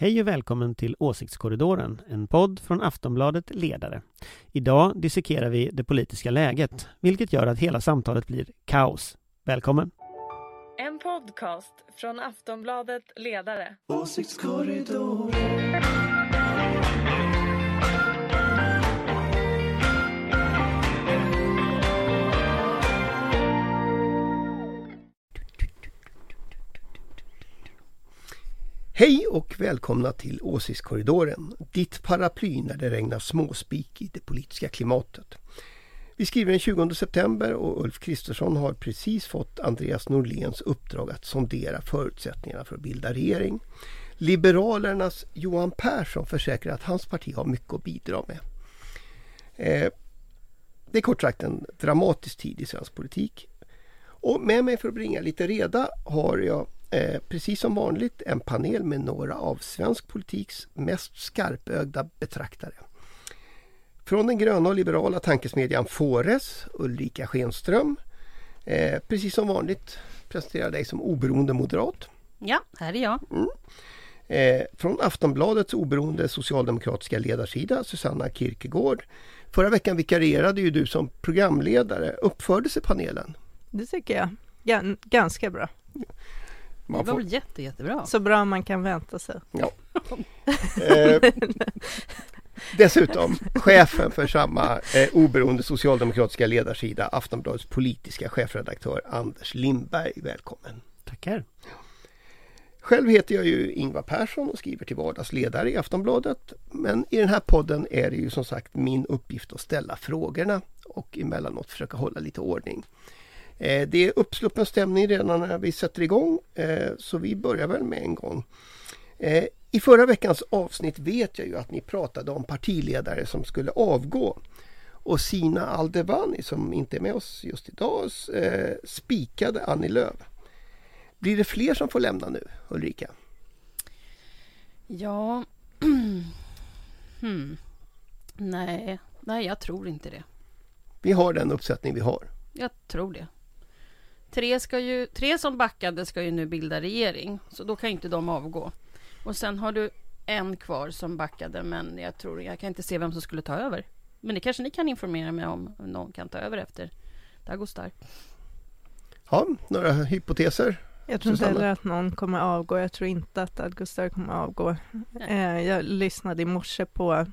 Hej och välkommen till Åsiktskorridoren, en podd från Aftonbladet Ledare. Idag dissekerar vi det politiska läget, vilket gör att hela samtalet blir kaos. Välkommen! En podcast från Aftonbladet Ledare. Åsiktskorridoren. Hej och välkomna till Åsiktskorridoren, ditt paraply när det regnar småspik i det politiska klimatet. Vi skriver den 20 september och Ulf Kristersson har precis fått Andreas Norléns uppdrag att sondera förutsättningarna för att bilda regering. Liberalernas Johan Persson försäkrar att hans parti har mycket att bidra med. Eh, det är kort sagt en dramatisk tid i svensk politik. Och med mig för att bringa lite reda har jag Eh, precis som vanligt en panel med några av svensk politiks mest skarpögda betraktare. Från den gröna och liberala tankesmedjan Fores, Ulrika Schenström. Eh, precis som vanligt presenterar dig som oberoende moderat. Ja, här är jag. Mm. Eh, från Aftonbladets oberoende socialdemokratiska ledarsida, Susanna Kierkegaard. Förra veckan vikarierade ju du som programledare. Uppförde sig panelen? Det tycker jag. G ganska bra. Man det var väl jätte, jättebra. Så bra man kan vänta sig. Ja. eh, dessutom chefen för samma eh, oberoende socialdemokratiska ledarsida, Aftonbladets politiska chefredaktör Anders Lindberg. Välkommen! Tackar! Själv heter jag ju Ingvar Persson och skriver till vardags ledare i Aftonbladet. Men i den här podden är det ju som sagt min uppgift att ställa frågorna och emellanåt försöka hålla lite ordning. Eh, det är uppsluppen stämning redan när vi sätter igång eh, så vi börjar väl med en gång. Eh, I förra veckans avsnitt vet jag ju att ni pratade om partiledare som skulle avgå. Och Sina Aldevani som inte är med oss just idag spikade Annie Lööf. Blir det fler som får lämna nu Ulrika? Ja, hmm. nej, nej jag tror inte det. Vi har den uppsättning vi har. Jag tror det. Tre, ska ju, tre som backade ska ju nu bilda regering, så då kan inte de avgå. Och sen har du en kvar som backade, men jag tror jag kan inte se vem som skulle ta över. Men det kanske ni kan informera mig om, om någon kan ta över efter Dagostar. Ja, några hypoteser? Jag tror inte heller att någon kommer avgå. Jag tror inte att Augustar kommer avgå. Eh, jag lyssnade i morse på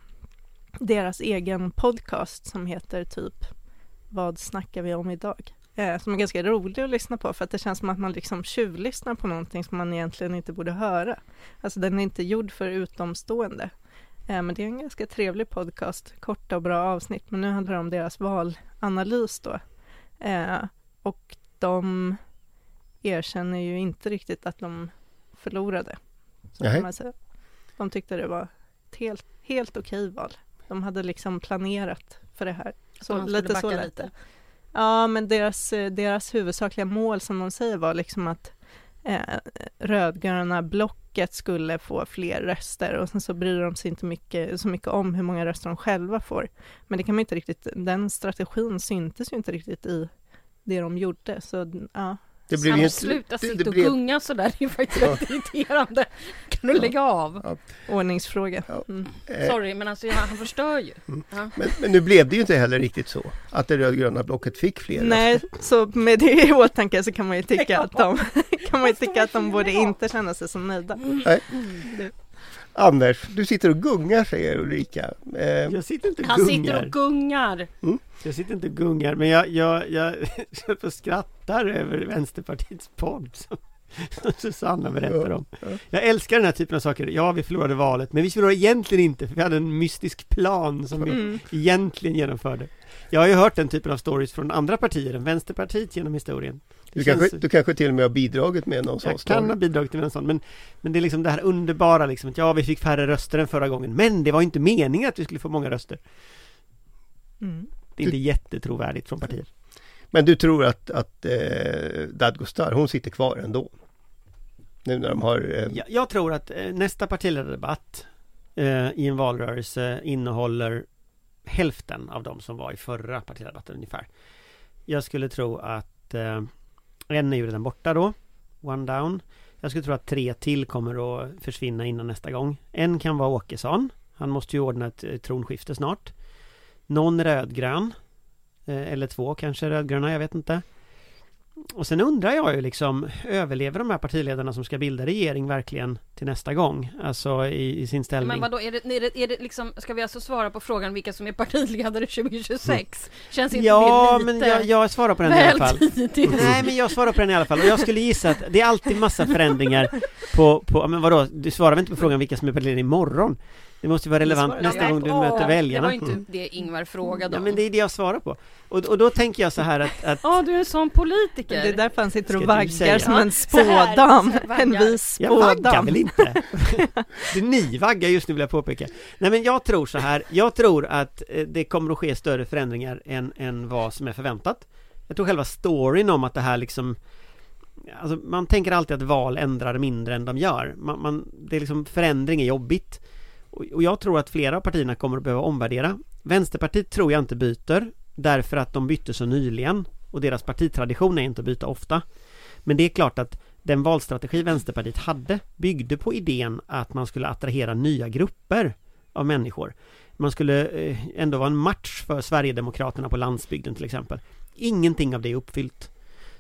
deras egen podcast som heter typ Vad snackar vi om idag? Eh, som är ganska rolig att lyssna på för att det känns som att man liksom tjuvlyssnar på någonting som man egentligen inte borde höra. Alltså den är inte gjord för utomstående. Eh, men det är en ganska trevlig podcast, korta och bra avsnitt, men nu handlar det om deras valanalys då. Eh, och de erkänner ju inte riktigt att de förlorade. Så kan man säga. De tyckte det var ett helt, helt okej val. De hade liksom planerat för det här. Så, lite så lite. Ja, men deras, eh, deras huvudsakliga mål som de säger var liksom att eh, rödgröna blocket skulle få fler röster och sen så bryr de sig inte mycket, så mycket om hur många röster de själva får. Men det kan man inte riktigt, den strategin syntes ju inte riktigt i det de gjorde, så ja. Det blir ju sluta sitta och blev... gunga sådär, det är faktiskt ja. rätt irriterande. Kan du lägga av? Ja. Ordningsfråga. Ja. Mm. Eh. Sorry, men alltså han förstör ju. Mm. Ja. Men, men, nu blev det ju inte heller riktigt så att det rödgröna blocket fick fler Nej, så med det i åtanke så kan man ju tycka att de, kan man ju tycka att de borde inte känna sig så nöjda. Nej. Mm. Anders, du sitter och gungar säger Ulrika. Eh, jag sitter inte och Han sitter och gungar. Mm? Jag sitter inte och gungar, men jag, jag, jag, jag skrattar över Vänsterpartiets podd som, som Susanna berättar om. Jag älskar den här typen av saker. Ja, vi förlorade valet, men vi förlorade egentligen inte, för vi hade en mystisk plan som vi mm. egentligen genomförde. Jag har ju hört den typen av stories från andra partier än Vänsterpartiet genom historien. Du kanske, du kanske till och med har bidragit med någon sån Jag kan ha bidragit med en sån, men, men det är liksom det här underbara liksom att ja, vi fick färre röster än förra gången, men det var inte meningen att vi skulle få många röster. Mm. Det är inte du, jättetrovärdigt från partiet. Men du tror att, att eh, Dadgostar, hon sitter kvar ändå? Nu när de har... Eh... Jag, jag, tror att eh, nästa partiledardebatt eh, i en valrörelse innehåller hälften av de som var i förra partiledardebatten ungefär. Jag skulle tro att eh, en är ju redan borta då, one down. Jag skulle tro att tre till kommer att försvinna innan nästa gång. En kan vara Åkesson. Han måste ju ordna ett tronskifte snart. Någon rödgrön. Eh, eller två kanske rödgröna, jag vet inte. Och sen undrar jag ju liksom, överlever de här partiledarna som ska bilda regering verkligen till nästa gång? Alltså i, i sin ställning. Men vadå, är det, är, det, är det liksom, ska vi alltså svara på frågan vilka som är partiledare 2026? Känns inte ja, det lite men jag, jag svarar på den i alla fall. tidigt? Nej, men jag svarar på den i alla fall. Och jag skulle gissa att det är alltid massa förändringar på, på men vadå, du svarar väl inte på frågan vilka som är partiledare imorgon? Det måste ju vara relevant nästa gång du möter Det väljarna. var inte Mm. det Ingvar frågade Ja, om. men det är det jag svarar på. Och, och då tänker jag så här att, att Ja, du är en sån politiker. Det är därför han sitter och vaggar som Ja, en spådam. En vis Jag vaggar spådam. väl inte? det är ni vaggar just nu vill jag påpeka. Nej men jag tror så här, jag tror att eh, det kommer att ske större förändringar än, än vad som är förväntat. Jag tror själva storyn om att det här liksom Alltså man tänker alltid att val ändrar mindre än de gör. Man, man, det är liksom förändring är jobbigt. Och, jag tror att flera av partierna kommer att behöva omvärdera. Vänsterpartiet tror jag inte byter därför att de bytte så nyligen och deras partitradition är inte att byta ofta. Men det är klart att den valstrategi Vänsterpartiet hade byggde på idén att man skulle attrahera nya grupper av människor. Man skulle eh, ändå vara en match för Sverigedemokraterna på landsbygden till exempel. Ingenting av det är uppfyllt.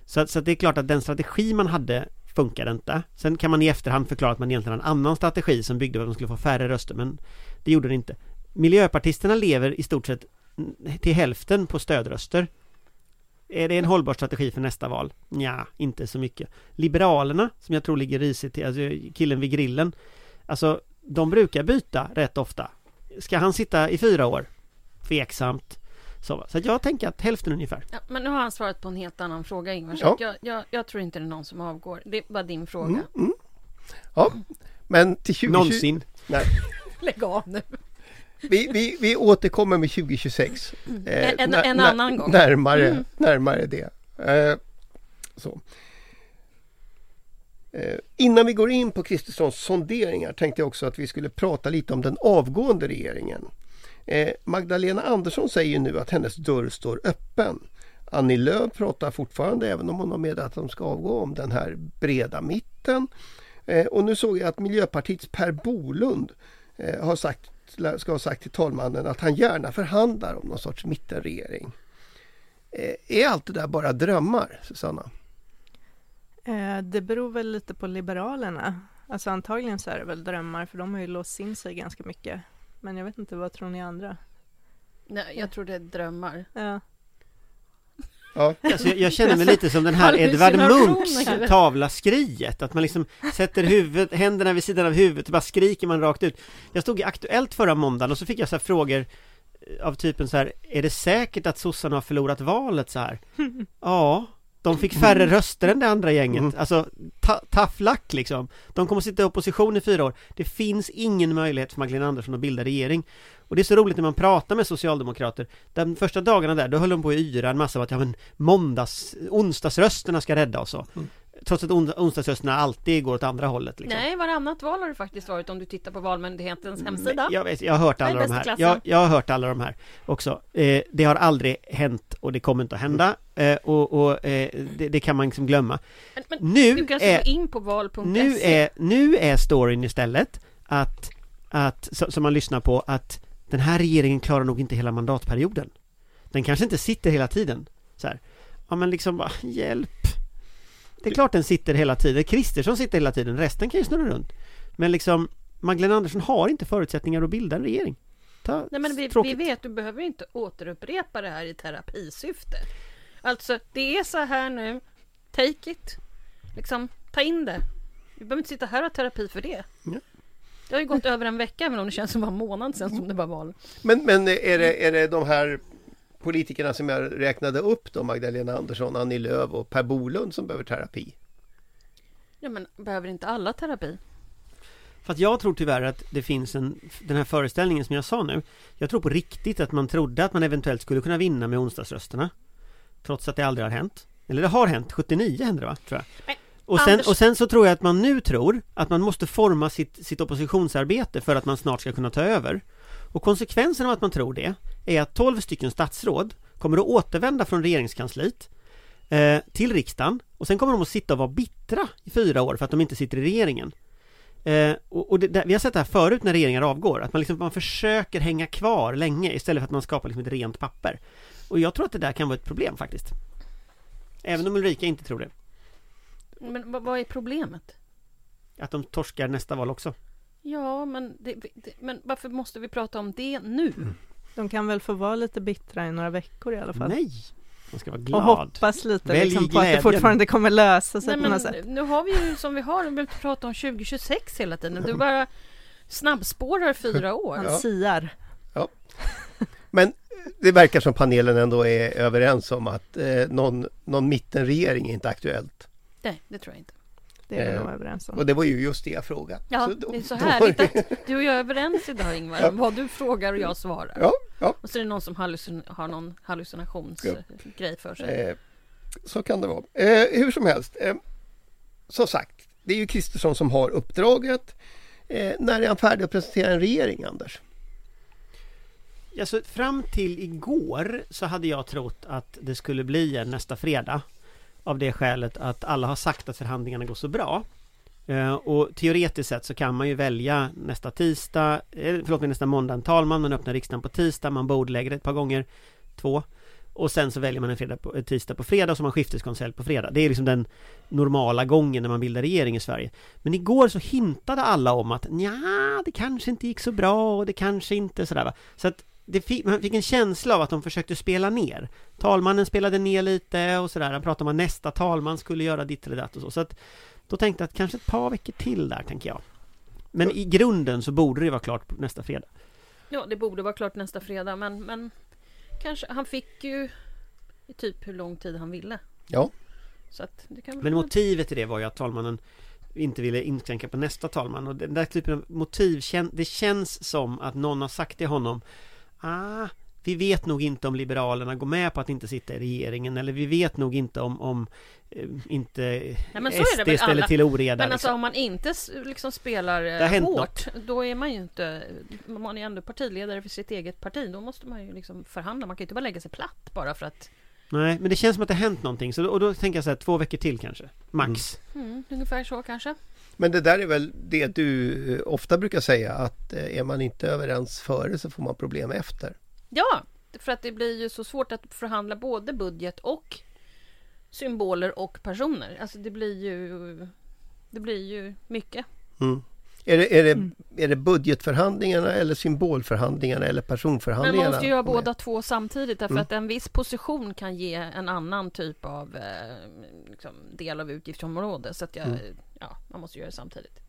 Så, så att det är klart att den strategi man hade funkar inte. Sen kan man i efterhand förklara att man egentligen har en annan strategi som byggde på att de skulle få färre röster, men det gjorde det inte. Miljöpartisterna lever i stort sett till hälften på stödröster. Är det en hållbar strategi för nästa val? Ja, inte så mycket. Liberalerna, som jag tror ligger risigt till, alltså killen vid grillen, alltså de brukar byta rätt ofta. Ska han sitta i fyra år? Tveksamt. Så, så jag tänker att hälften ungefär. Ja, men nu har han svarat på en helt annan fråga Ingvar, Ja. jag, jag, jag tror inte det är någon som avgår. Det var din fråga. Mm, mm. Ja, men till 2020... Någonsin. Nej, Lägg av nu. vi, vi, vi återkommer med 2026. Eh, En- en- när- en när- annan gång. Närmare, Mm. närmare det. Eh, så. Eh, innan vi går in på Kristerssons sonderingar tänkte jag också att vi skulle prata lite om den avgående regeringen. Eh, Magdalena Andersson säger nu att hennes dörr står öppen. Annie Lööf pratar fortfarande, även om hon har med att de ska avgå, om den här breda mitten. Eh, och nu såg jag att Miljöpartiets Per Bolund eh, har sagt, ska ha sagt till talmannen att han gärna förhandlar om någon sorts mittenregering. Eh, är allt det där bara drömmar, Susanna? Eh, det beror väl lite på Liberalerna. Alltså antagligen så är det väl drömmar för de har ju låst in sig ganska mycket. Men jag vet inte, vad tror ni andra? Nej, jag tror det är drömmar. Ja. Ja, Alltså, jag, jag känner mig lite som den här Edvard Munchs tavla Skriet, att man liksom sätter huvudet, händerna vid sidan av huvudet och bara skriker man rakt ut. Jag stod i Aktuellt förra måndagen och så fick jag så här frågor eh, av typen så här, är det säkert att sossarna har förlorat valet så här? Ja, de fick färre röster än det andra gänget. Mm. Alltså, ta, tough luck liksom. De kommer att sitta i opposition i fyra år. Det finns ingen möjlighet för Magdalena Andersson att bilda regering. Och det är så roligt när man pratar med socialdemokrater. De första dagarna där, då höll de på att yra en massa om att ja men måndags, onsdagsrösterna ska rädda oss så. Mm. Trots att on, onsdagsrösterna alltid går åt andra hållet liksom. Nej, varannat val har det faktiskt varit om du tittar på Valmyndighetens hemsida. Men Jag, vet, jag har hört alla de här. Jag, jag har hört alla de här också. Eh, det har aldrig hänt och det kommer inte att hända. Eh, och och eh, det, det kan man liksom glömma. Men, men Nu du kanske är, går in på val.se. nu är, nu är storyn istället att, att som man lyssnar på, att den här regeringen klarar nog inte hela mandatperioden. Den kanske inte sitter hela tiden. Så här. Ja men liksom bara, hjälp. Det är klart den sitter hela tiden. Kristersson sitter hela tiden, resten kan ju snurra runt. Men liksom, Magdalena Andersson har inte förutsättningar att bilda en regering. Ta, Nej men vi, vi vet, du behöver inte återupprepa det här i terapisyfte. Alltså, det är så här nu. Take it. Liksom, ta in det. Vi behöver inte sitta här och ha terapi för det. Ja. Det har ju gått över en vecka, även om det känns som en månad sedan som det var val. Men, men är, det, är det de här politikerna som jag räknade upp då, Magdalena Andersson, Annie Lööf och Per Bolund som behöver terapi? Ja, men behöver inte alla terapi? För att jag tror tyvärr att det finns en, den här föreställningen som jag sa nu Jag tror på riktigt att man trodde att man eventuellt skulle kunna vinna med onsdagsrösterna Trots att det aldrig har hänt Eller det har hänt, 79 hände det va? Tror jag. Men, Och sen, Anders- och sen så tror jag att man nu tror att man måste forma sitt, sitt oppositionsarbete för att man snart ska kunna ta över Och konsekvensen av att man tror det är att 12 stycken statsråd kommer att återvända från regeringskansliet eh, till riksdagen och sen kommer de att sitta och vara bittra i fyra år för att de inte sitter i regeringen. Eh, och, och det, det, vi har sett det här förut när regeringar avgår, att man, liksom, man försöker hänga kvar länge istället för att man skapar liksom ett rent papper. Och jag tror att det där kan vara ett problem faktiskt. Även om Ulrika inte tror det. Men vad, vad är problemet? Att de torskar nästa val också. Ja, men, det, det, men varför måste vi prata om det nu? De kan väl få vara lite bittra i några veckor i alla fall. Nej! Man ska vara och glad. hoppas lite Välj liksom, på att det fortfarande kommer lösa sig Nej, på något sätt. nu har vi ju som vi har, vi behöver inte prata om 2026 hela tiden. Du bara snabbspårar fyra år. Han Ja. siar. Men det verkar som panelen ändå är överens om att eh, någon, någon mittenregering är inte aktuellt. Nej, det tror jag inte. Det är vi Eh, nog överens om. Och det var ju just det jag frågade. Ja, då- det är så härligt att du och jag är överens idag Ingvar. Ja. Vad du frågar och jag svarar. Ja, ja. Och så är det någon som hallucin- har någon hallucinationsgrej för sig. Eh, så kan det vara. Eh, hur som helst. Eh, som sagt, det är ju Kristersson som har uppdraget. Eh, när är han färdig att presentera en regering, Anders? Alltså, fram till igår så hade jag trott att det skulle bli en nästa fredag. Av det skälet att alla har sagt att förhandlingarna går så bra. Eh, och teoretiskt sett så kan man ju välja nästa tisdag, eh, förlåt mig, nästa måndag en talman, man öppnar riksdagen på tisdag, man bordlägger ett par gånger, två. Och sen så väljer man en fredag på, tisdag på fredag och så har man skifteskonselj på fredag. Det är liksom den normala gången när man bildar regering i Sverige. Men igår så hintade alla om att ja, det kanske inte gick så bra och det kanske inte sådär va. Så att fick, man fick en känsla av att de försökte spela ner. Talmannen spelade ner lite och sådär. Han pratade om att nästa talman skulle göra ditt eller datt och så. Så att då tänkte jag att kanske ett par veckor till där, tänker jag. Men i grunden så borde det vara klart nästa fredag. Ja, det borde vara klart nästa fredag, men, men kanske, han fick ju typ hur lång tid han ville. Ja, Så att det kan Men motivet till det var ju att talmannen inte ville inskränka på nästa talman och den där typen av motiv, det känns som att någon har sagt till honom Ah, vi vet nog inte om Liberalerna går med på att inte sitta i regeringen eller vi vet nog inte om, om eh, inte Nej, SD ställer till oreda. Men alltså liksom. om man inte liksom spelar Det eh, hårt, då är man ju inte... Man är ändå partiledare för sitt eget parti. Då måste man ju liksom förhandla. Man kan ju inte bara lägga sig platt bara för att... Nej, men det känns som att det har hänt någonting så och då tänker jag så här, två veckor till kanske, max. Mm, ungefär så kanske. Men det där är väl det du eh, ofta brukar säga att eh, är man inte överens före så får man problem efter. Ja, för att det blir ju så svårt att förhandla både budget och symboler och personer. Alltså det blir ju... Det blir ju mycket. Mm. Är det, är, det, Mm. är det budgetförhandlingarna eller symbolförhandlingarna eller Men personförhandlingarna? man måste ju är- båda två samtidigt därför Mm. att en viss position kan ge en annan typ av eh, liksom, del av utgiftsområde. Så att jag, Mm. ja, man måste göra det samtidigt.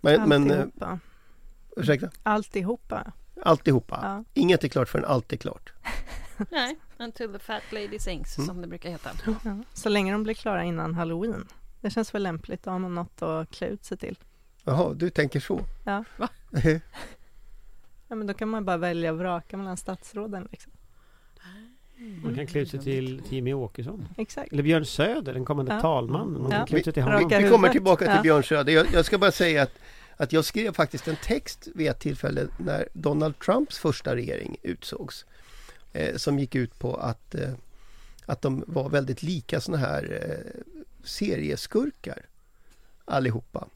Men, men eh, Alltihopa. ursäkta? Alltihopa. Alltihopa. Ja. Inget är klart förrän allt är klart. Nej, until the fat lady sings Mm. som det brukar heta. Ja. Så länge de blir klara innan halloween. Det känns väl lämpligt, då har man något att klä ut sig till. Jaha, du tänker så? Ja. Va? Ja, men då kan man bara välja och vraka mellan statsråden. Liksom. Man kan klä sig till Jimmy Åkesson. Exakt. Eller Björn Söder, den kommande Ja. talmannen. Man kan Ja. klä ut sig till honom. vi huvudet. kommer tillbaka till Ja. Björn Söder. Jag, jag ska bara säga att, att jag skrev faktiskt en text vid ett tillfälle när Donald Trumps första regering utsågs. Eh, som gick ut på att, eh, att de var väldigt lika såna här eh, serieskurkar allihopa.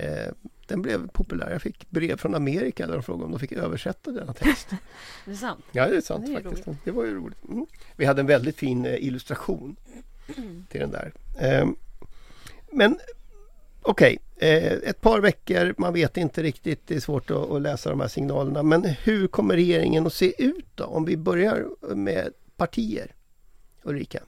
Eh, den blev populär. Jag fick brev från Amerika där de frågade om de fick översätta denna text. Det är sant. Ja, det är sant Det är faktiskt. Det var ju roligt. Mm. Vi hade en väldigt fin eh, illustration till den där. Ehm, men okej, eh, ett par veckor, man vet inte riktigt, det är svårt att, att läsa de här signalerna. Men hur kommer regeringen att se ut då? Om vi börjar med partier. Ulrika?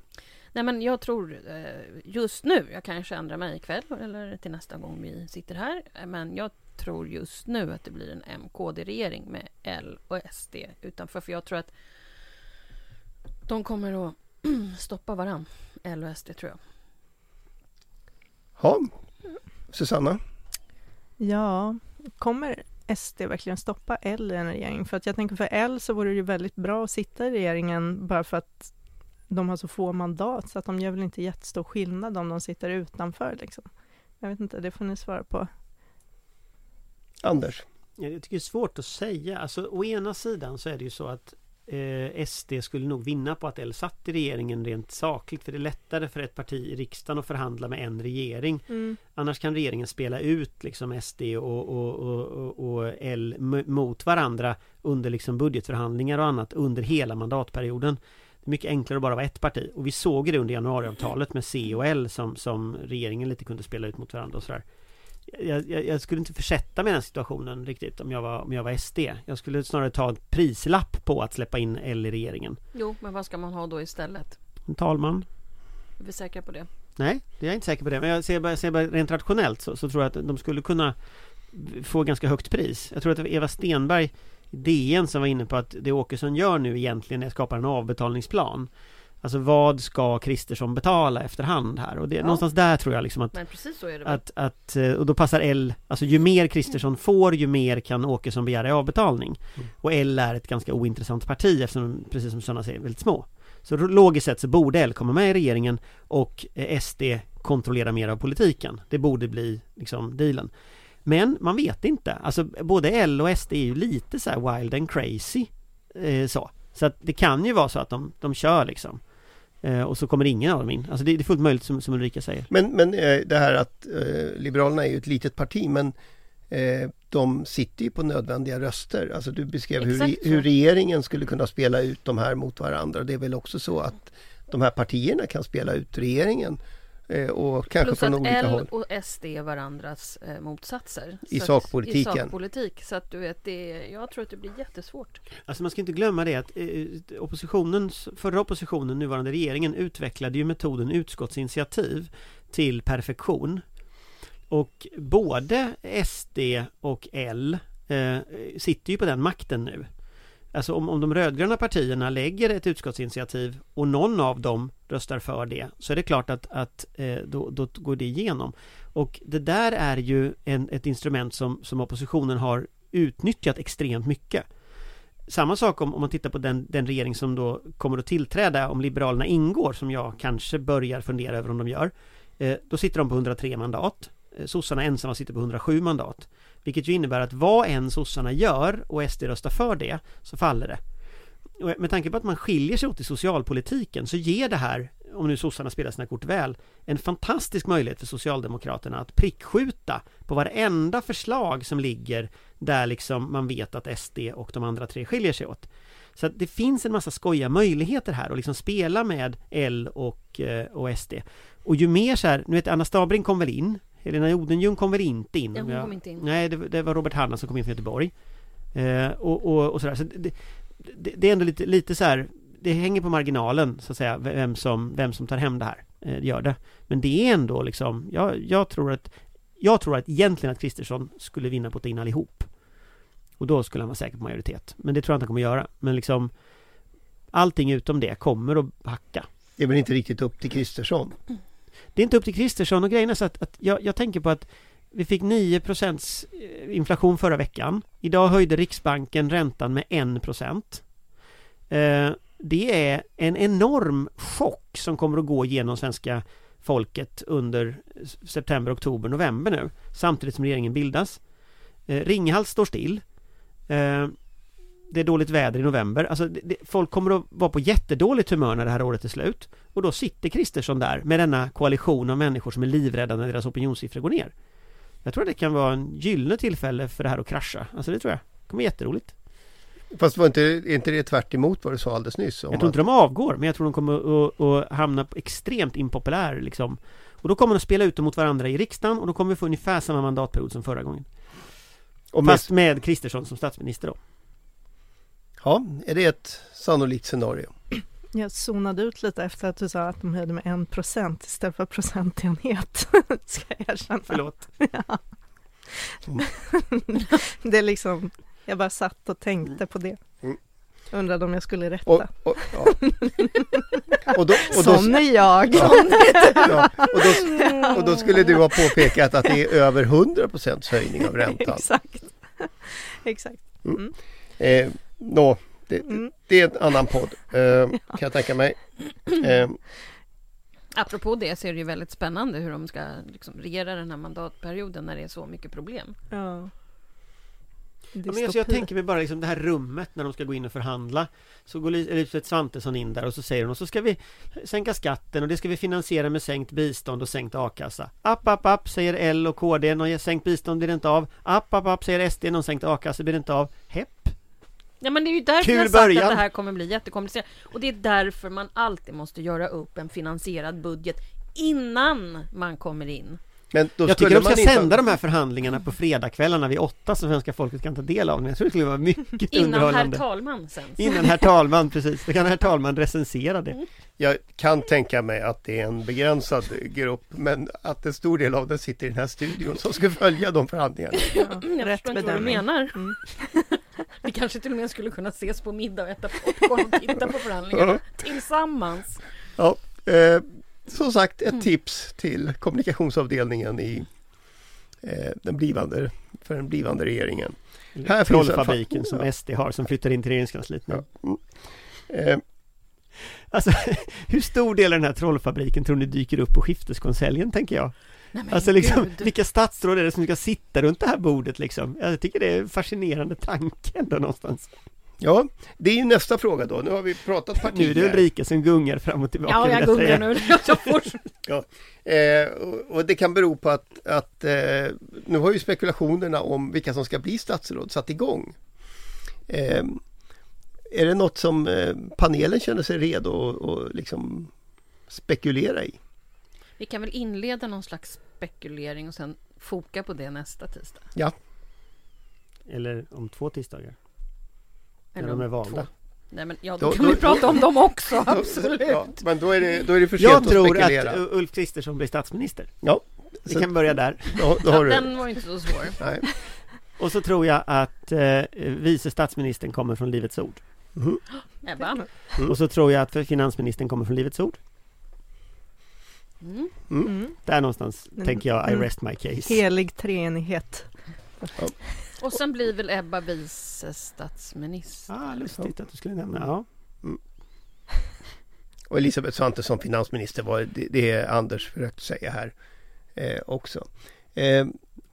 Nej men jag tror eh, just nu, jag kanske ändrar mig ikväll eller till nästa gång vi sitter här. eh, Men jag tror just nu att det blir en MKD-regering med L och SD utanför. För jag tror att de kommer att stoppa varann. L och SD tror jag. Ja, Susanna? Ja, kommer SD verkligen stoppa L i en regering? För att jag tänker för L så vore det ju väldigt bra att sitta i regeringen bara för att de har så få mandat så att de gör väl inte jättestor skillnad om de sitter utanför liksom. Jag vet inte, det får ni svara på. Anders? Ja, Jag tycker det är svårt att säga. Alltså, å ena sidan så är det ju så att eh, SD skulle nog vinna på att L satt i regeringen rent sakligt för det är lättare för ett parti i riksdagen att förhandla med en regering. Mm. Annars kan regeringen spela ut liksom SD och, och, och, och, och L mot varandra under liksom budgetförhandlingar och annat under hela mandatperioden. Det är mycket enklare att bara vara ett parti och vi såg det under januariavtalet med C och L som, som regeringen lite kunde spela ut mot varandra och sådär. Jag, jag, jag skulle inte försätta mig i den situationen riktigt om jag var, om jag var SD. Jag skulle snarare ta en prislapp på att släppa in L i regeringen. Jo, men vad ska man ha då istället? En talman? Är vi säkra på det? Nej, det är jag inte säker på det. Men jag ser bara, ser bara rent rationellt så, så tror jag att de skulle kunna få ganska högt pris. Jag tror att Eva Stenberg DN som var inne på att det Åkesson gör nu egentligen är att skapa en avbetalningsplan. Alltså vad ska Kristersson betala efterhand här? Och det, Ja. någonstans där tror jag liksom att Men precis så är det väl? att, att, eh, och då passar L, alltså ju mer Kristersson får ju mer kan Åkesson begära i avbetalning. Mm. Och L är ett ganska ointressant parti eftersom precis som sådana säger, väldigt små. Så logiskt sett så borde L komma med i regeringen och eh, SD kontrollera mer av politiken. Det borde bli liksom dealen. Men man vet inte. Alltså både L och SD är ju lite så här wild and crazy. Eh, så. Så att det kan ju vara så att de, de kör liksom. Eh, och så kommer ingen av dem in. Alltså det, det är fullt möjligt som, som Ulrika säger. Men, men eh, det här att eh, Liberalerna är ju ett litet parti men eh, de sitter ju på nödvändiga röster. Alltså du beskrev hur, hur regeringen skulle kunna spela ut de här mot varandra. Och det är väl också så att de här partierna kan spela ut regeringen och kanske Plus från att olika L håll. och SD är varandras eh, motsatser. I Så att- sakpolitiken. I sakpolitik. Så att du vet, det, jag tror att det blir jättesvårt. Alltså man ska inte glömma det att eh, oppositionens, förra oppositionen, nuvarande regeringen utvecklade ju metoden utskottsinitiativ till perfektion. Och både SD och L eh, sitter ju på den makten nu. Alltså om, om de rödgröna partierna lägger ett utskottsinitiativ och någon av dem röstar för det så är det klart att, att eh, då, då går det igenom. Och det där är ju en, ett instrument som, som oppositionen har utnyttjat extremt mycket. Samma sak om, om man tittar på den, den regering som då kommer att tillträda om Liberalerna ingår, som jag kanske börjar fundera över om de gör. Eh, då sitter de på 103 mandat. Eh, sossarna ensamma sitter på 107 mandat. Vilket ju innebär att vad än sossarna gör och SD röstar för det, så faller det. Och med tanke på att man skiljer sig åt i socialpolitiken så ger det här, om nu sossarna spelar sina kort väl, en fantastisk möjlighet för Socialdemokraterna att prickskjuta på varenda förslag som ligger där liksom man vet att SD och de andra tre skiljer sig åt. Så att det finns en massa skojiga möjligheter här att liksom spela med L och, eh, och SD. Och ju mer så här, nu vet Anna Stabring kom väl in, Helena Odenljung kom väl inte in? Ja, om hon jag- kom inte in. Nej, det, det var Robert Hanna som kom in från Göteborg. Eh, och, och, och sådär. Så det, det, det är ändå lite, lite så här, det hänger på marginalen så att säga, vem som, vem som tar hem det här. Eh, gör det. Men det är ändå liksom, jag, jag tror att jag tror att egentligen att Kristersson skulle vinna på att ta in allihop. Och då skulle han vara säker på majoritet. Men det tror jag inte han kommer göra. Men liksom Allting utom det kommer att hacka. Det är väl inte riktigt upp till Kristersson. Det är inte upp till Kristersson och grejen är så att, att jag, jag tänker på att vi fick 9 eh, inflation förra veckan. Idag höjde Riksbanken räntan med 1 eh, Det är en enorm chock som kommer att gå genom svenska folket under september, oktober, november nu. Samtidigt som regeringen bildas. Eh, Ringhals står still. Eh, det är dåligt väder i november. Alltså, det, det, folk kommer att vara på jättedåligt humör när det här året är slut. Och då sitter Kristersson där med denna koalition av människor som är livrädda när deras opinionssiffror går ner. Jag tror att det kan vara en gyllene tillfälle för det här att krascha. Alltså det tror jag. Det kommer bli jätteroligt. Fast var inte, är inte det tvärt emot vad du sa alldeles nyss? Jag tror inte de avgår, men jag tror de kommer att, att hamna på extremt impopulär liksom. Och då kommer de att spela ut dem mot varandra i riksdagen och då kommer vi få ungefär samma mandatperiod som förra gången. och med, Fast med Kristersson som statsminister då. Ja, är det ett sannolikt scenario? Jag zonade ut lite efter att du sa att de höjde med en procent istället för procentenhet. Ska jag erkänna. Förlåt. Ja. Mm. det är liksom, jag bara satt och tänkte på det. Mm. Undrade om jag skulle rätta. Och, och, ja. och, då, och, då, är jag! Ja. ja, och, då, och då skulle du ha påpekat att det är över 100% höjning av räntan. Exakt. Exakt. Eh, nå, det, Mm. det är en annan podd eh, kan jag tänka mig. Eh, Apropå det så är det ju väldigt spännande hur de ska liksom regera den här mandatperioden när det är så mycket problem. Ja. Ja, men alltså jag tänker mig bara liksom det här rummet när de ska gå in och förhandla Så går Lis- Elisabeth Svantesson in där och så säger hon och så ska vi sänka skatten och det ska vi finansiera med sänkt bistånd och sänkt a-kassa App, app, app säger L och KD, någon sänkt bistånd blir det inte av App, app, app säger SD, någon sänkt a-kassa blir det inte av Hepp Ja men det är ju därför Kul jag sagt början. att det här kommer bli jättekomplicerat. Och det är därför man alltid måste göra upp en finansierad budget innan man kommer in. Men då Jag tycker de ska inte- sända de här förhandlingarna på fredagskvällarna vid åtta så svenska folket kan ta del av dem Jag tror det skulle vara mycket Innan herr underhållande talman sen. Innan herr talman, precis. Då kan herr talman recensera det. Jag kan tänka mig att det är en begränsad grupp men att en stor del av den sitter i den här studion som ska följa de förhandlingarna. Ja, Mm, Jag rätt förstår inte vad du menar. Mm. Vi kanske till och med skulle kunna ses på middag och äta popcorn och titta på förhandlingarna tillsammans. Ja, eh, som sagt ett Mm. tips till kommunikationsavdelningen i eh, den blivande, för den blivande regeringen. Här Trollfabriken fa- som SD har som flyttar in till regeringskansliet nu. Ja. Mm. Eh, Alltså, hur stor del av den här trollfabriken tror ni dyker upp på skifteskonseljen, tänker jag? Nej, Alltså liksom, gud. vilka statsråd är det som ska sitta runt det här bordet liksom? Jag tycker det är en fascinerande tanke ändå någonstoch ja, det är ju nästa fråga då. Nu har vi pratat partier. Nu är det Ulrika som gungar fram och tillbaka. Ja, jag säga. gungar nu. Jag får... Eh, och, och det kan bero på att, att eh, nu har ju spekulationerna om vilka som ska bli statsråd satt igång. Eh, är det något som eh, panelen känner sig redo att liksom spekulera i? Vi kan väl inleda någon slags spekulering och sen foka på det nästa tisdag. Eller om två tisdagar, när Eller de är valda. två. Nej men ja, Då- då kan då- vi prata om dem också, absolut. Ja, men då är det, då är det för sent Jag att tror spekulera. att uh, Ulf Kristersson blir statsminister. Ja, Vi så- kan börja där. då, då Ja, har du... den var inte så svår. Nej. Och så tror jag att eh, vice statsministern kommer från Livets Ord. Mhm. Ebba? Mm. Och så tror jag att finansministern kommer från Livets Ord. Mm. Mm. Mm. Där någonstans Mm. tänker jag I Mm. rest my case. Helig treenighet. Och sen blir väl Ebba vice statsminister? Ah, lustigt att du skulle nämna. Ja. Och Elisabeth Svantesson finansminister var det, det är Anders försökte säga här eh, också. Eh,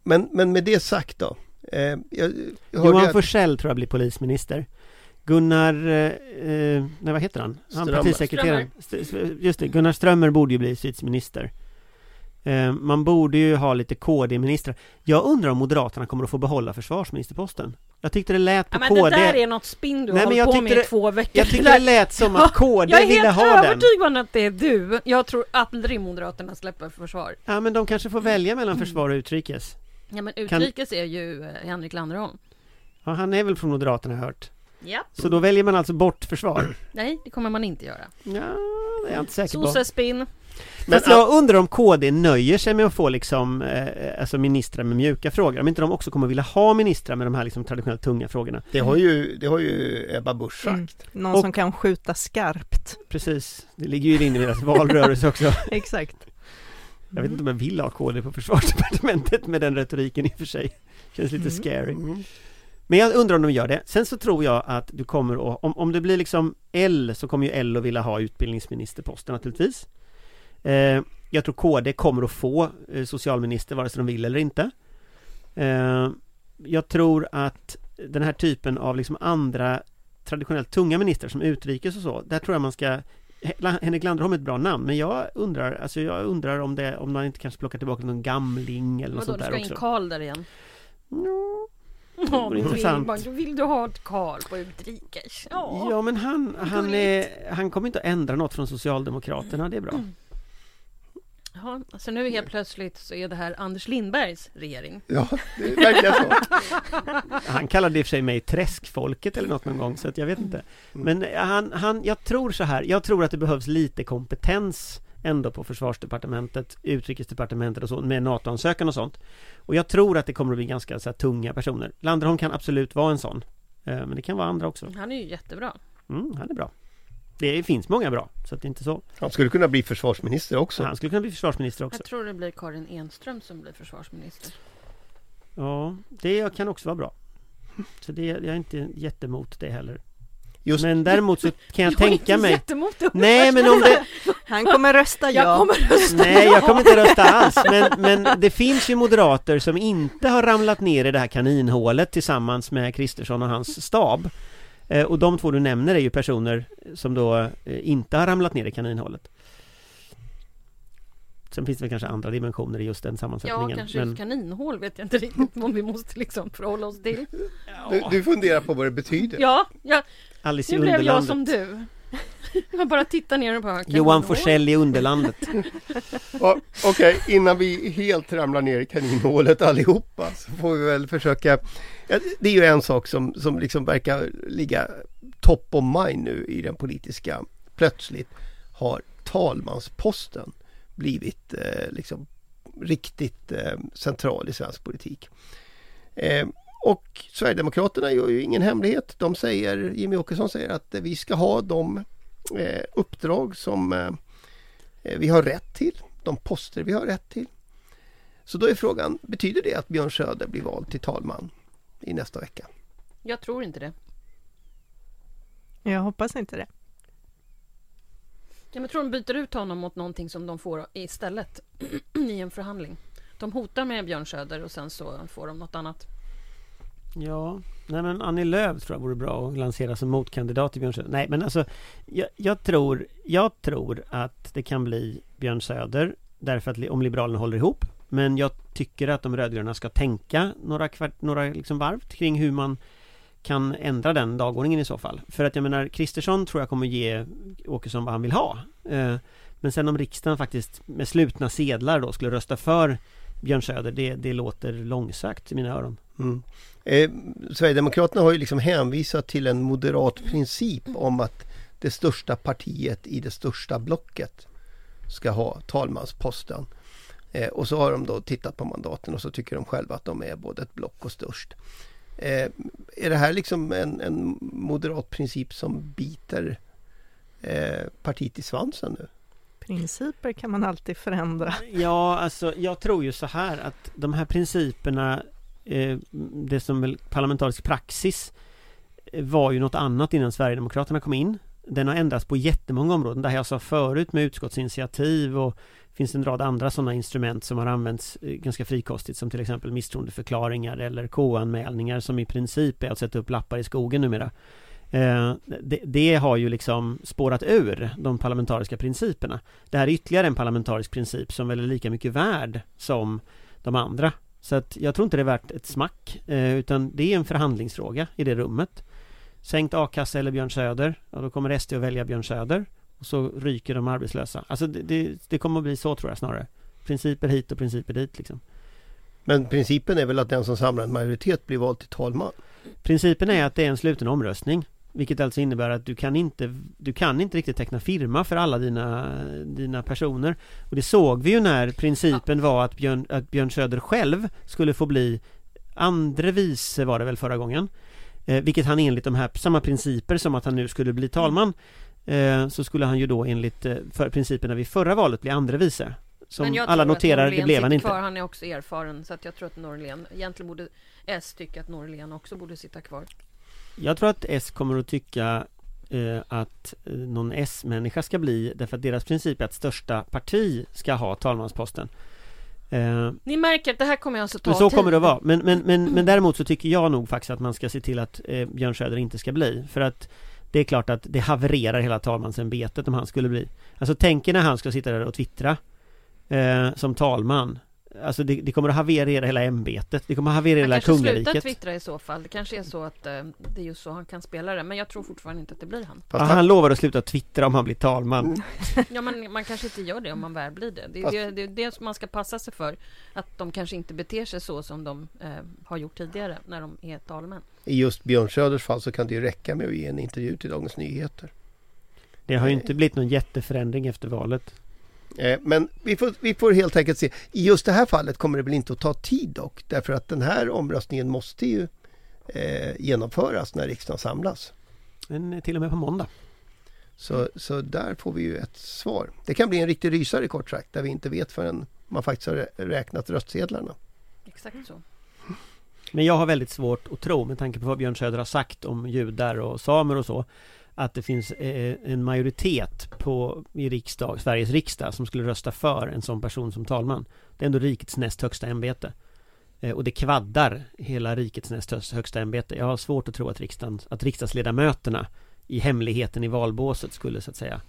men, men med det sagt då. Eh, jag, jag Johan att- Forssell tror jag blir polisminister. Gunnar, eh, eh, nej vad heter han? Han partisekreteraren. St- Just det, Gunnar Strömmer borde ju bli justitieminister. Eh, man borde ju ha lite KD-ministrar. Jag undrar om Moderaterna kommer att få behålla försvarsministerposten. Jag tyckte det lät på Ja, men KD. det där är något spinn du Nej, har men jag hållit på med i det- två veckor. Jag tyckte det lät som att KD jag är ville helt ha den. övertygad om att det är du. Jag tror aldrig Moderaterna släpper försvar. Ja men de kanske får välja mellan försvar och utrikes. Ja men Kan- utrikes är ju eh, Henrik Landerholm. Ja, han är väl från Moderaterna har jag hört. Ja. Så då väljer man alltså bort försvar? Nej, det kommer man inte göra. Ja, det är jag inte säker på. Sossespinn. Men jag undrar om KD nöjer sig med att få liksom, eh, alltså ministrar med mjuka frågor. Om inte de också kommer vilja ha ministrar med de här liksom traditionellt tunga frågorna. det, har ju, det har ju Ebba Busch sagt. Mm. Någon Och- som kan skjuta skarpt. Precis, det ligger ju i deras valrörelse också. Exakt. Jag vet inte om jag vill ha KD på försvarsdepartementet med den retoriken i och för sig. Känns lite Mm. scary. Men jag undrar om de gör det. Sen så tror jag att du kommer att, om, om det blir liksom L så kommer ju L att vilja ha utbildningsministerposten naturligtvis. Eh, jag tror KD kommer att få eh, socialminister vare sig de vill eller inte. Eh, jag tror att den här typen av liksom andra traditionellt tunga ministrar som utrikes och så, där tror jag man ska He- Henrik Landerholm är ett bra namn, men jag undrar, alltså jag undrar om det, om man inte kanske plockar tillbaka någon gamling eller något Vadå, sånt du där ska in också. Karl där igen? Ja, Ja, vill, intressant. då vill du ha ett Karl på utrikes? Ja. Ja men han, han, är, han kommer inte att ändra något från Socialdemokraterna, det är bra. Jaha, så nu helt plötsligt så är det här Anders Lindbergs regering. Ja, det är verkligen så. Han kallade i och för sig mig träskfolket eller något någon gång så att jag vet inte. Men han, han, jag tror så här, jag tror att det behövs lite kompetens ändå på försvarsdepartementet, utrikesdepartementet och så med NATO-ansökan och sånt. Och jag tror att det kommer att bli ganska så här, tunga personer. Landerholm kan absolut vara en sån. Eh, Men det kan vara andra också. Han är ju jättebra. Mm, han är bra. Det finns många bra, så att det är inte så. Han skulle kunna bli försvarsminister också. Han skulle kunna bli försvarsminister också. Jag tror det blir Karin Enström som blir försvarsminister. Ja, det kan också vara bra. Så det, jag är inte jättemot det heller. Just, Men däremot så kan jag Jag är tänka inte mig. Nej men om det Han kommer rösta ja. Jag kommer rösta Nej ja. jag kommer inte rösta alls men, men det finns ju moderater som inte har ramlat ner i det här kaninhålet tillsammans med Kristersson och hans stab eh, Och de två du nämner är ju personer som då eh, inte har ramlat ner i kaninhålet Sen finns det väl kanske andra dimensioner i just den Ja, sammansättningen kanske men... kaninhål vet jag inte riktigt om vi måste liksom förhålla oss till. du, du funderar på vad det betyder? Ja, ja Alice nu blev jag som du. Jag bara tittar ner och bara... Johan. Forsell i Underlandet Ja, Okej, innan vi helt ramlar ner i kaninhålet allihopa så får vi väl försöka. Ja, det är ju en sak som, som liksom verkar ligga top of mind nu i den politiska. Plötsligt har talmansposten blivit eh, liksom riktigt eh, central i svensk politik. Eh, och Sverigedemokraterna gör ju ingen hemlighet. De säger, Jimmy Åkesson säger att eh, vi ska ha de eh, uppdrag som eh, eh, vi har rätt till, de poster vi har rätt till. Så då är frågan, betyder det att Björn Söder blir vald till talman i nästa vecka? Jag tror inte det. Jag hoppas inte det. Ja, men jag tror de byter ut honom mot någonting som de får istället i en förhandling. De hotar med Björn Söder och sen så får de något annat. Ja, nej men Annie Lööf tror jag vore bra att lansera som motkandidat till Björn Söder. Nej men alltså, jag, jag, tror, jag tror att det kan bli Björn Söder därför att om Liberalerna håller ihop. Men jag tycker att de rödgröna ska tänka några, kvart, några liksom varv kring hur man kan ändra den dagordningen i så fall. För att jag menar, Kristersson tror jag kommer ge Åkesson vad han vill ha. Eh, men sen om riksdagen faktiskt med slutna sedlar då skulle rösta för Björn Söder, det, det låter långsökt i mina öron. Mm. Eh, Sverigedemokraterna har ju liksom hänvisat till en moderat princip om att det största partiet i det största blocket ska ha talmansposten. Eh, och så har de då tittat på mandaten och så tycker de själva att de är både ett block och störst. Eh, är det här liksom en, en moderat princip som biter eh, partiet i svansen nu? Principer kan man alltid förändra. Ja, alltså jag tror ju så här att de här principerna eh, Det som väl parlamentarisk praxis eh, Var ju något annat innan Sverigedemokraterna kom in Den har ändrats på jättemånga områden Det här jag sa förut med utskottsinitiativ och Finns en rad andra sådana instrument som har använts eh, ganska frikostigt som till exempel misstroendeförklaringar eller KU-anmälningar som i princip är att sätta upp lappar i skogen numera Eh, det, det har ju liksom spårat ur de parlamentariska principerna. Det här är ytterligare en parlamentarisk princip som väl är lika mycket värd som de andra. Så att jag tror inte det är värt ett smack, eh, utan det är en förhandlingsfråga i det rummet. Sänkt a-kassa eller Björn Söder, ja då kommer SD att välja Björn Söder och så ryker de arbetslösa. Alltså det, det, det kommer att bli så tror jag snarare. Principer hit och principer dit liksom. Men principen är väl att den som samlar en majoritet blir vald till talman? Principen är att det är en sluten omröstning Vilket alltså innebär att du kan inte Du kan inte riktigt teckna firma för alla dina Dina personer Och det såg vi ju när principen var att Björn, att Björn Söder själv Skulle få bli Andre vice var det väl förra gången eh, Vilket han enligt de här samma principer som att han nu skulle bli talman Så skulle han ju då enligt eh, för principerna vid förra valet bli andre vice Som Men jag alla noterar, det blev han inte Kvar. Han är också erfaren så att jag tror att Norlén Egentligen borde S tycka att Norlén också borde sitta kvar. Jag tror att S kommer att tycka eh, att eh, någon S-människa ska bli därför att deras princip är att största parti ska ha talmansposten. Eh, Ni märker att det här kommer alltså ta men så tid. kommer det att vara. Men, men, men, men däremot så tycker jag nog faktiskt att man ska se till att eh, Björn Söder inte ska bli. För att det är klart att det havererar hela talmansämbetet om han skulle bli. Alltså tänk er när han ska sitta där och twittra eh, som talman. Alltså det, det kommer att haverera hela ämbetet. Det kommer att haverera Han hela kanske slutar kungariket. twittra i så fall. Det kanske är så att eh, det är just så han kan spela det. Men jag tror fortfarande inte att det blir han. Fast han lovar att sluta twittra om han blir talman. Ja, men man kanske inte gör det om man väl blir det. Det är det, det, det som man ska passa sig för. Att de kanske inte beter sig så som de eh, har gjort tidigare när de är talmän. I just Björn Söders fall så kan det ju räcka med att ge en intervju till Dagens Nyheter. Det har ju inte blivit någon jätteförändring efter valet. Eh, Men vi får, vi får helt enkelt se. I just det här fallet kommer det väl inte att ta tid dock. Därför att den här omröstningen måste ju eh, genomföras när riksdagen samlas. Men eh, till och med på måndag. Så, så där får vi ju ett svar. Det kan bli en riktig rysare kort sagt. Där vi inte vet förrän man faktiskt har rä- räknat röstsedlarna. Exakt så. Men jag har väldigt svårt att tro, med tanke på vad Björn Söder har sagt om judar och samer och så, att det finns eh, en majoritet på, i riksdag, Sveriges riksdag som skulle rösta för en sån person som talman. Det är ändå rikets näst högsta ämbete. Eh, och det kvaddar hela rikets näst högsta ämbete. Jag har svårt att tro att, riksdagen, att riksdagsledamöterna i hemligheten i valbåset skulle så att säga,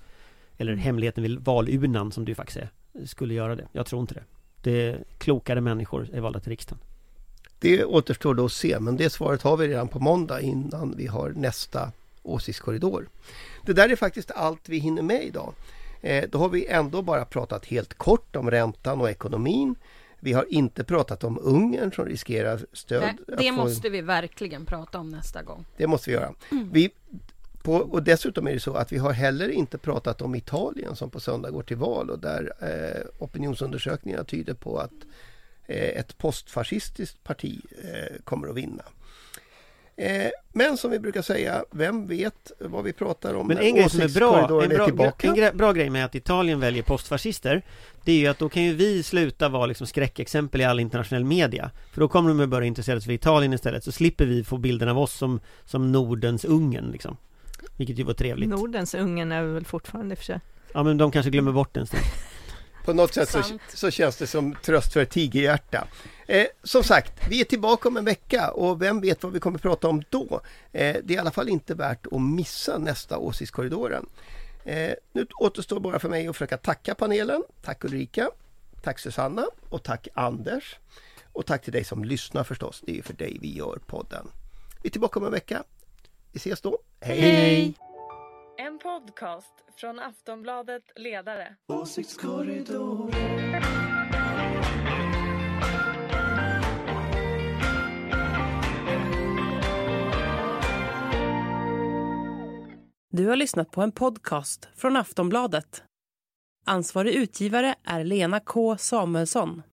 eller hemligheten vid valurnan som ju faktiskt är, skulle göra det. Jag tror inte det. Det är klokare människor är valda till riksdagen. Det återstår då att se, men det svaret har vi redan på måndag innan vi har nästa åsiktskorridor. Det där är faktiskt allt vi hinner med idag. Eh, då har vi ändå bara pratat helt kort om räntan och ekonomin. Vi har inte pratat om Ungern som riskerar stöd. Nej, det måste vi verkligen prata om nästa gång. Det måste vi göra. Mm. Vi, på, och dessutom är det så att vi har heller inte pratat om Italien som på söndag går till val och där eh, opinionsundersökningar tyder på att eh, ett postfascistiskt parti eh, kommer att vinna. Eh, men som vi brukar säga, vem vet vad vi pratar om Men en grej som är bra, en bra, en gre bra grej med att Italien väljer postfascister Det är ju att då kan ju vi sluta vara liksom skräckexempel i all internationell media. För då kommer de att börja intressera sig för Italien istället Så slipper vi få bilden av oss som, som Nordens Ungern liksom. Vilket ju var trevligt. Nordens Ungern är väl fortfarande för sig. Ja men de kanske glömmer bort den stund På något sätt så, så, känns det som tröst för ett tigerhjärta Eh, som sagt, vi är tillbaka om en vecka och vem vet vad vi kommer prata om då? Eh, det är i alla fall inte värt att missa nästa Åsiktskorridoren. Eh, nu återstår bara för mig att försöka tacka panelen. Tack Ulrika, tack Susanna och tack Anders. Och tack till dig som lyssnar förstås. Det är för dig vi gör podden. Vi är tillbaka om en vecka. Vi ses då. Hej! Hej. En podcast från Aftonbladet Ledare. Åsiktskorridoren. Du har lyssnat på en podcast från Aftonbladet. Ansvarig utgivare är Lena K Samuelsson.